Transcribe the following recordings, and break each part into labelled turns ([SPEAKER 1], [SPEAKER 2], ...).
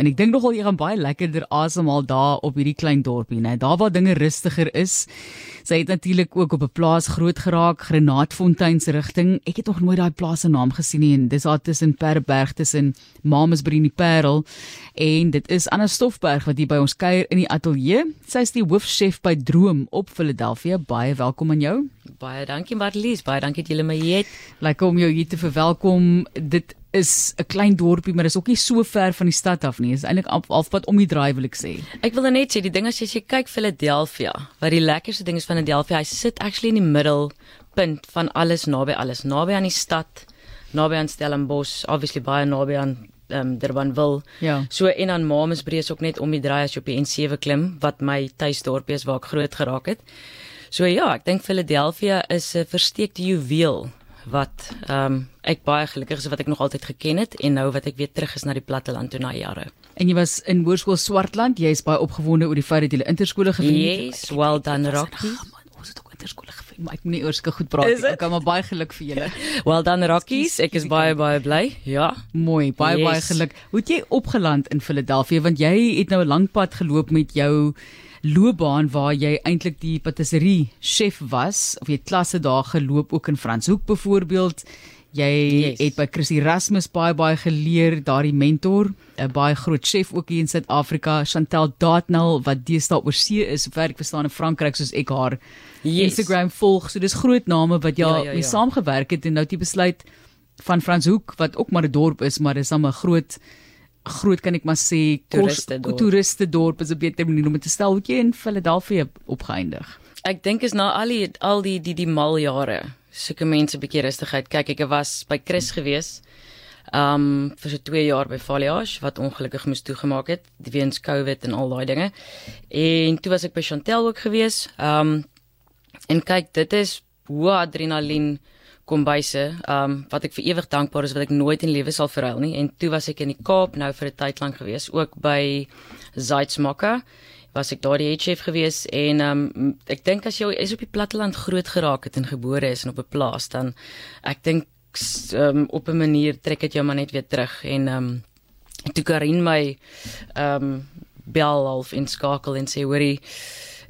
[SPEAKER 1] en ek dink nogal jy gaan baie lekkerder asemhaal daar op hierdie klein dorpie, né? Daar waar dinge rustiger is. Sy het natuurlik ook op 'n plaas groot geraak, Granaatfontein se rigting. Ek het nog nooit daai plaas se naam gesien nie en dis daar tussen Perberg tussen Mamasbury en die Parel en dit is Anna Stoffberg wat hier by ons kuier in die ateljee. Sy is die hoofchef by Droom op Philadelphia. Baie welkom aan jou.
[SPEAKER 2] Baie dankie Marlies, baie dankie dat jy my hier het.
[SPEAKER 1] Lekker om jou hier te verwelkom. Dit is 'n klein dorpie, maar is ook nie so ver van die stad af nie. Is eintlik halfpad om die draai wil ek sê.
[SPEAKER 2] Ek wil net sê die ding as jy, jy kyk Philadelphia, wat die lekkerste ding is van Philadelphia, hy sit actually in die middelpunt van alles naby alles, naby aan die stad, naby aan Stellenbosch, obviously baie naby aan um, Durbanville.
[SPEAKER 1] Ja.
[SPEAKER 2] So en aan Mamasbury is ook net om die draai as jy op die N7 klim, wat my tuisdorpie is waar ek groot geraak het. So ja, ek dink Philadelphia is 'n versteekte juweel wat ehm um, ek baie gelukkig is wat ek nog altyd geken het en nou wat ek weer terug is na die platteland toe na jare.
[SPEAKER 1] En jy was in Hoërskool Swartland. Jy is baie opgewonde oor die feit dat jy interskole gevind
[SPEAKER 2] het. Yes, well done Rocky.
[SPEAKER 1] Ons het ook interskole gevind, maar ek moet nie oorskil goed praat nie. Ek maar baie geluk vir julle.
[SPEAKER 2] well done Rockies. Ek is baie baie bly. Ja.
[SPEAKER 1] Mooi, baie yes. baie geluk. Hoe het jy opgeland in Philadelphia want jy het nou 'n lang pad geloop met jou loopbaan waar jy eintlik die patisserie chef was of jy klasse daar geloop ook in Franshoek byvoorbeeld jy yes. het by Chris Erasmus baie baie geleer daardie mentor 'n baie groot chef ook hier in Suid-Afrika Chantel Datnell wat deesdae oor see is ek verstaan in Frankryk soos ek haar yes. Instagram volg so dis groot name wat jy ja, ja, ja. mee saamgewerk het en nou het jy besluit van Franshoek wat ook maar 'n dorp is maar dis 'n groot groot kan ek maar sê toeriste dorp. toeriste dorp is 'n beter manier om dit te stel. Hoe jy in Philadelphia opgeëindig?
[SPEAKER 2] Ek dink is na al die al die die die mal jare. Sulke mense 'n bietjie rustigheid. Kyk, ek was by Chris gewees. Um vir so 2 jaar by Foliage wat ongelukkig moes toegemaak het weens COVID en al daai dinge. En toe was ek by Chantel ook gewees. Um en kyk, dit is hoe adrenalien kombuise, um wat ek vir ewig dankbaar is wat ek nooit in lewe sal verruil nie. En toe was ek in die Kaap nou vir 'n tyd lank gewees, ook by Zaitsmokka was ek daar die chef gewees en um ek dink as jy is op die platteland groot geraak het en gebore is en op 'n plaas dan ek dink um op 'n manier trek dit jou maar net weer terug en um toe Karin my um bel half in skakel en sê hoorie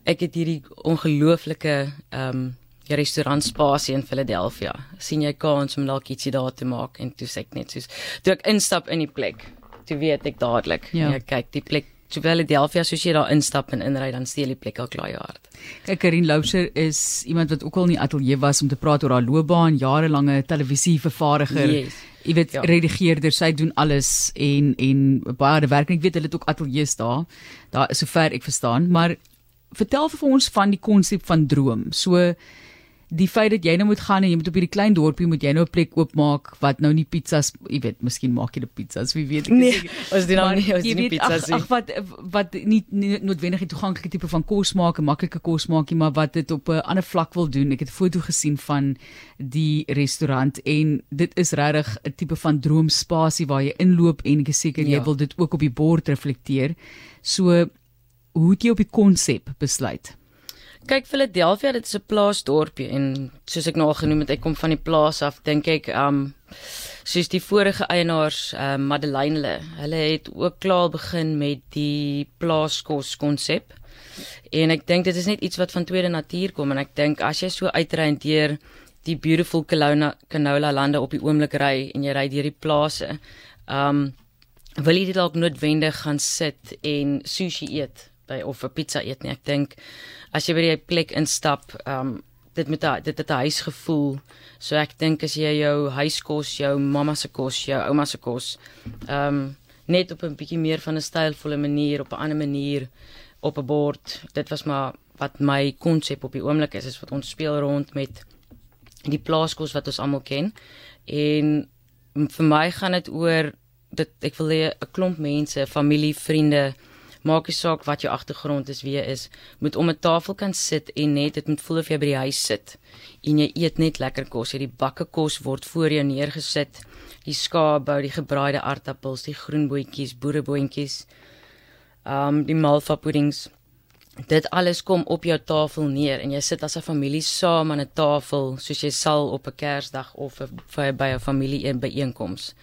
[SPEAKER 2] ek het hierdie ongelooflike um die restaurant spasie in Philadelphia. sien jy kans om dalk ietsie daar te maak en toe sê ek net soos toe ek instap in die plek, toe weet ek dadelik. Ja, ja kyk, die plek So Philadelphia soos jy daar instap en inry dan steel die plek al klaar jou hart.
[SPEAKER 1] Kyk Karin Louser is iemand wat ook al in die ateljee was om te praat oor haar loopbaan, jarelange televisievervaardiger. Yes. Jy weet ja. redigeerder, sy doen alles en en baie harde werk. Ek weet hulle het ook ateljee's daar. Daar sover ek verstaan, maar vertel vir ons van die konsep van droom. So die feit dat jy nou moet gaan en jy moet op hierdie klein dorpie moet jy nou 'n plek oopmaak wat nou nie pizzas, jy weet, miskien maak jy die pizzas, wie weet.
[SPEAKER 2] Nee, ons doen nou nie, ons doen nie pizzas
[SPEAKER 1] nie. Ag wat wat nie, nie noodwendig 'n toeganklike tipe van kos maak, 'n maklike kos maak nie, maar wat dit op 'n ander vlak wil doen. Ek het 'n foto gesien van die restaurant en dit is regtig 'n tipe van droomspasie waar jy inloop en ek is seker jy ja. wil dit ook op die bord reflekteer. So hoe het jy op die konsep besluit?
[SPEAKER 2] Kyk Philadelphia, dit is 'n plaasdorpie en soos ek nou al genoem het, ek kom van die plaas af, dink ek, um soos die vorige eienaars, um Madeleine hulle, hulle het ook klaar begin met die plaaskos konsep. En ek dink dit is net iets wat van tweede natuur kom en ek dink as jy so uitrein deur die beautiful Kelowna canola lande op die oomblik ry en jy ry deur die plase, um wil jy dit dalk noodwendig gaan sit en sushi eet by of 'n pizza eet nie. Ek dink as jy by die plek instap, ehm um, dit met dit het 'n huisgevoel. So ek dink as jy jou huiskos, jou mamma se kos, jou ouma se kos, ehm um, net op 'n bietjie meer van 'n stylvolle manier, op 'n ander manier op 'n bord. Dit was maar wat my konsep op die oomblik is, is wat ons speel rond met die plaaskos wat ons almal ken. En vir my gaan dit oor dit ek wil hê 'n klomp mense, familie, vriende maak nie saak wat jou agtergrond is, wie jy is, moet om 'n tafel kan sit en net dit moet voel of jy by die huis sit en jy eet net lekker kos. Jy die bakke kos word voor jou neergesit. Die skaapbou, die gebraaide aardappels, die groenbootjies, boereboontjies. Um die malva puddings. Dit alles kom op jou tafel neer en jy sit as 'n familie saam aan 'n tafel soos jy sal op 'n Kersdag of by 'n familie een byeenkoms.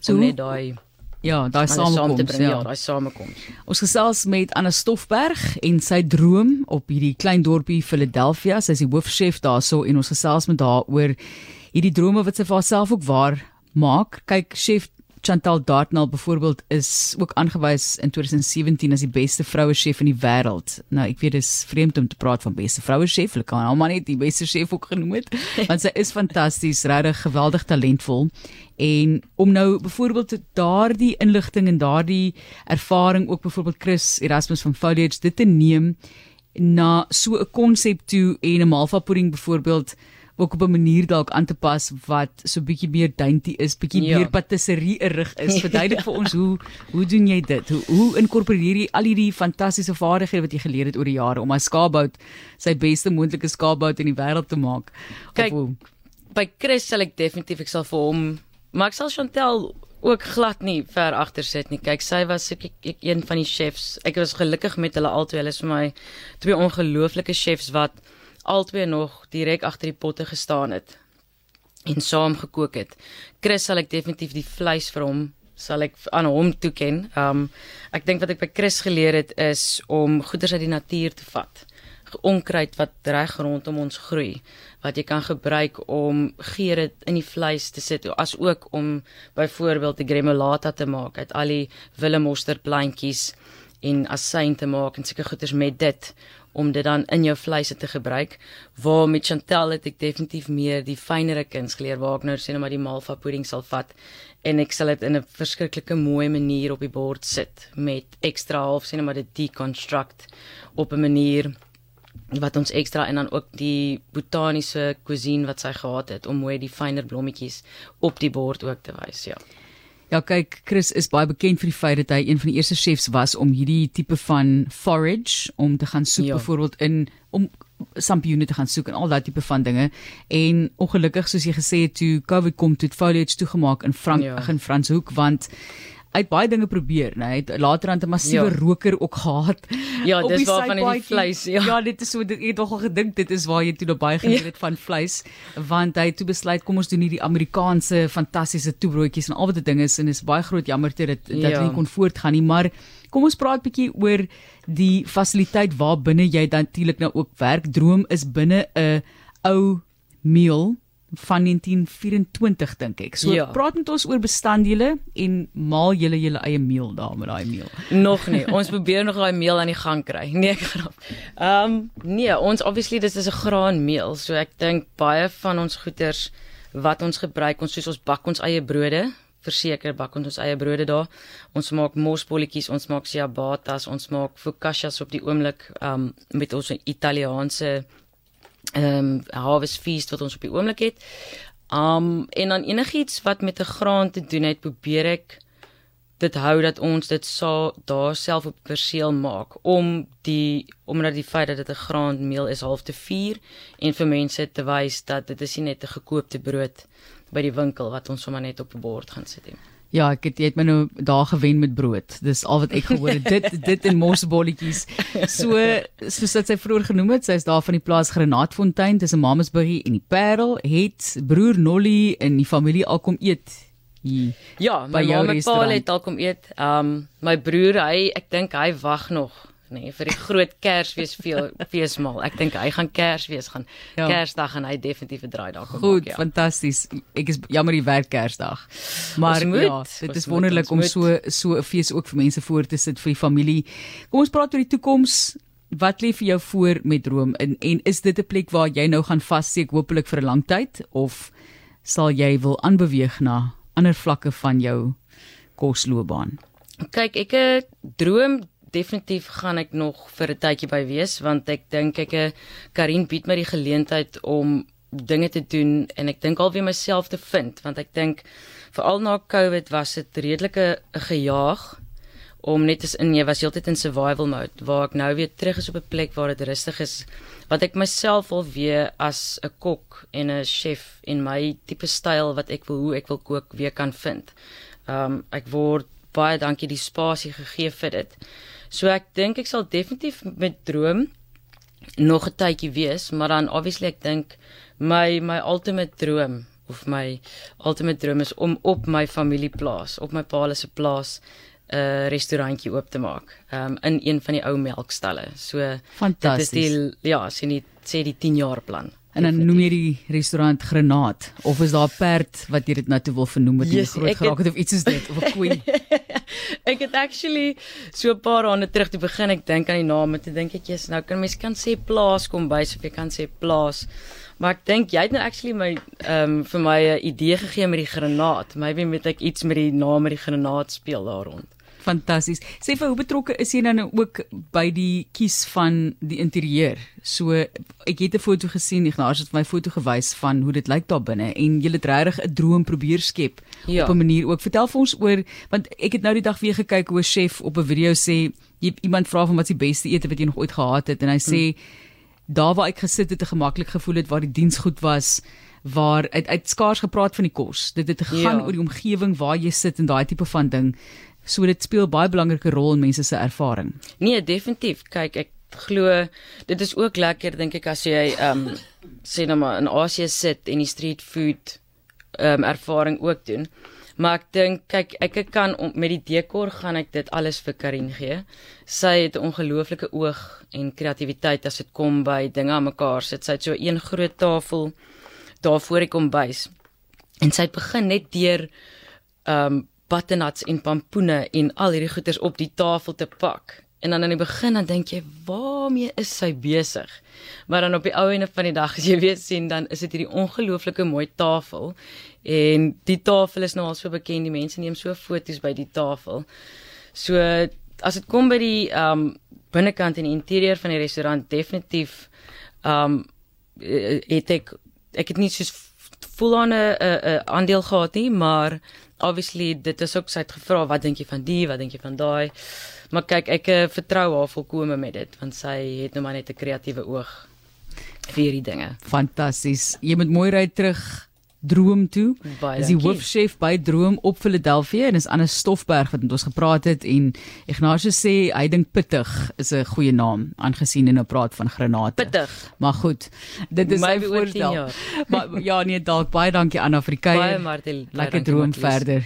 [SPEAKER 2] So net daai
[SPEAKER 1] Ja, daai samekoms,
[SPEAKER 2] ja, ja daai samekoms.
[SPEAKER 1] Ons gesels met Anna Stoffberg en sy droom op hierdie klein dorpie Philadelphia. Sy is die hoofchef daarso en ons gesels met haar oor hierdie drome wat sy vir haarself ook waar maak. Kyk, chef Chantal Dartnell byvoorbeeld is ook aangewys in 2017 as die beste vroue chef in die wêreld. Nou ek weet dis vreemd om te praat van beste vroue chef, hulle kan almal net die beste chef ook genoem het, want sy is fantasties, regtig geweldig talentvol. En om nou byvoorbeeld daardie inligting en daardie ervaring ook byvoorbeeld Chris Erasmus van Foliage dit te neem na so 'n konsep toe en 'n malva pudding byvoorbeeld ook op 'n manier dalk aan te pas wat so bietjie meer dainty is, bietjie ja. meer patisserie rig is. Verduidelik vir ons hoe hoe doen jy dit? Hoe hoe inkorporeer jy al hierdie fantastiese vaardighede wat jy geleer het oor die jare om 'n skaapbout sy beste moontlike skaapbout in die wêreld te maak?
[SPEAKER 2] Kyk, by Chris sal ek definitief ek sal vir hom, maar ek sal Chantel ook glad nie ver agter sit nie. Kyk, sy was ek, ek, ek een van die chefs. Ek was gelukkig met hulle albei. Hulle is vir my twee ongelooflike chefs wat albei nog direk agter die potte gestaan het en saam gekook het. Chris sal ek definitief die vleis vir hom sal ek aan hom toeken. Um ek dink wat ek by Chris geleer het is om goeders uit die natuur te vat. Onkruid wat reg rondom ons groei wat jy kan gebruik om geure in die vleis te sit as ook om byvoorbeeld 'n gremolata te maak uit al die willemosterplantjies en asyn te maak en seker goeders met dit om dit dan in jou vleise te gebruik. Waar met Chantel het ek definitief meer die fynere kuns geleer waar ek nou sê net maar die malva pudding sal vat en ek sal dit in 'n verskriklike mooi manier op die bord sit met ekstra half sê net maar dit deconstruct op 'n manier wat ons ekstra en dan ook die botaniese cuisine wat sy gehad het om mooi die fynere blommetjies op die bord ook te wys, ja.
[SPEAKER 1] Ja, kyk, Chris is baie bekend vir die feit dat hy een van die eerste chefs was om hierdie tipe van forage om te gaan soek ja. byvoorbeeld in om sampioene te gaan soek en al daai tipe van dinge. En ongelukkig soos jy gesê het, toe COVID kom, toe foliage toegemaak in Frank ja. in Franshoek want Hy het baie dinge probeer, né? Hy het later aan 'n massiewe ja. roker ook gehad.
[SPEAKER 2] Ja, dis waar van die vleis, ja.
[SPEAKER 1] Ja, dit is so dit het nogal gedink dit is waar jy toe baie geleer het ja. van vleis, want hy het toe besluit kom ons doen hierdie Amerikaanse fantastiese toebroodjies en al wat dit ding is en is baie groot jammer te dit dat ja. nie kon voortgaan nie, maar kom ons praat bietjie oor die fasiliteit waar binne jy dan natuurlik nou ook werk. Droom is binne 'n ou meal van 1924 dink ek. So ja. praat met ons oor bestanddele en maal julle julle eie meel daar met daai meel.
[SPEAKER 2] Nog nie. Ons probeer nog daai meel aan die gang kry. Nee, ek grap. Ehm um, nee, ons obviously dis is 'n graanmeel. So ek dink baie van ons goeders wat ons gebruik, ons soos ons bak ons eie brode verseker bak ons ons eie brode daar. Ons maak mosbolletjies, ons maak ciabattas, ons maak focaccias op die oomblik um met ons Italiaanse ehm um, harvest feast wat ons op die oomblik het. Um en dan enigiets wat met 'n graan te doen het, probeer ek dit hou dat ons dit sal daar self op perseel maak om die omdat die feit dat dit 'n graanmeel is half te vier en vir mense te wys dat dit is nie net 'n gekoopte brood by die winkel wat ons sommer net op 'n bord gaan sit nie.
[SPEAKER 1] Ja, ek het jy het my nou daar gewen met brood. Dis al wat ek gehoor het. dit dit en mosbolletjies. So soos dit sy vroeër genoem het, sy is daar van die plaas Granaatfontein tussen Mamasburg en die Parel het broer Nolly en die familie al kom eet.
[SPEAKER 2] Hier, ja, my ma en pa het al kom eet. Um my broer, hy ek dink hy wag nog nee vir die groot Kersfees feesmaal. Ek dink hy gaan Kersfees gaan. Ja. Kersdag en hy definitief 'n draai daar
[SPEAKER 1] kom Goed, maak. Goed, ja. fantasties. Ek is jammer die werk Kersdag. Maar moet, ja, dit is wonderlik om so so 'n fees ook vir mense voor te sit vir die familie. Kom ons praat oor die toekoms. Wat lê vir jou voor met droom en en is dit 'n plek waar jy nou gaan vassteek hopelik vir 'n lang tyd of sal jy wil aanbeweeg na ander vlakke van jou kosloopbaan?
[SPEAKER 2] Kyk, ek 'n droom definitief gaan ek nog vir 'n tydjie by wees want ek dink ek eh, Karin bied my die geleentheid om dinge te doen en ek dink alweer myself te vind want ek dink veral na Covid was dit redelike gejaag om net as in jy was heeltyd in survival mode waar ek nou weer terug is op 'n plek waar dit rustig is wat ek myself al weer as 'n kok en 'n chef en my tipe styl wat ek wil hoe ek wil kook weer kan vind. Um ek word baie dankie die spasie gegee vir dit. So ek dink ek sal definitief met droom nog 'n tydjie wees, maar dan obviously ek dink my my ultimate droom of my ultimate droom is om op my familieplaas, op my pa se plaas 'n uh, restaurantjie oop te maak. Um in een van die ou melkstalle. So
[SPEAKER 1] fantasties.
[SPEAKER 2] Dit is die ja, sien jy sê die 10 jaar plan.
[SPEAKER 1] En dan noem jy die restaurant Granaat of is daar 'n perd wat jy dit nou toe wil vernoem met 'n yes, groot geraak het of iets is dit of 'n koei?
[SPEAKER 2] ek het actually so 'n paar aande terug toe begin ek dink aan die naam en toe dink ek jy's nou kan mens kan sê plaas kom by of jy kan sê plaas. Maar ek dink jy het nou actually my ehm um, vir my 'n idee gegee met die granaat. Maybe moet ek iets met die naam met die granaat speel daar rond.
[SPEAKER 1] Fantasties. Sê vir hoe betrokke is jy nou ook by die kies van die interieur? So ek het 'n foto gesien, Ignas het my foto gewys van hoe dit lyk daar binne en jy het regtig 'n droom probeer skep ja. op 'n manier ook. Vertel vir ons oor want ek het nou die dag weer gekyk hoe 'n chef op 'n video sê jy iemand vra van wat is die beste ete wat jy nog ooit gehad het en hy sê hmm. daar waar ek gesit het, het gemaklik gevoel het waar die diens goed was waar uit uit skaars gepraat van die kos. Dit het gegaan ja. oor die omgewing waar jy sit en daai tipe van ding. So dit speel baie belangrike rol in mense se ervaring.
[SPEAKER 2] Nee, definitief. Kyk, ek glo dit is ook lekker dink ek as jy ehm um, sê nou maar in Asië sit en die street food ehm um, ervaring ook doen. Maar ek dink kyk ek kan om, met die dekor gaan ek dit alles vir Karin gee. Sy het 'n ongelooflike oog en kreatiwiteit as dit kom by dinge aan mekaar sit. Sy het so een groot tafel daar voor die kombuis. En sy het begin net deur ehm um, butternuts en pampoene en al hierdie goeders op die tafel te pak. En dan aan die begin dan dink jy, waarmee is sy besig? Maar dan op die ou ene van die dag as jy weer sien, dan is dit hierdie ongelooflike mooi tafel. En die tafel is nou al so bekend, die mense neem so foto's by die tafel. So as dit kom by die um binnekant en die interieur van die restaurant definitief um het ek ek het nie so voel aan 'n 'n aandeel gehad nie, maar obviously dit is ook sy het gevra wat dink jy van die, wat dink jy van daai? Maar kyk, ek uh, vertrou haar volkome met dit want sy het nou maar net 'n kreatiewe oog vir hierdie dinge.
[SPEAKER 1] Fantasties. Jy moet mooi ry terug Droom toe. Is die hoofchef by Droom op Philadelphia en is aan 'n Stofberg wat met ons gepraat het en Ignatius sê hy dink pittig is 'n goeie naam aangesien hy nou praat van granate.
[SPEAKER 2] Pittig.
[SPEAKER 1] Maar goed. Dit is my voorstel. maar ja nee dalk baie dankie aan Afrikaner.
[SPEAKER 2] Baie Martie.
[SPEAKER 1] Lekker droom verder.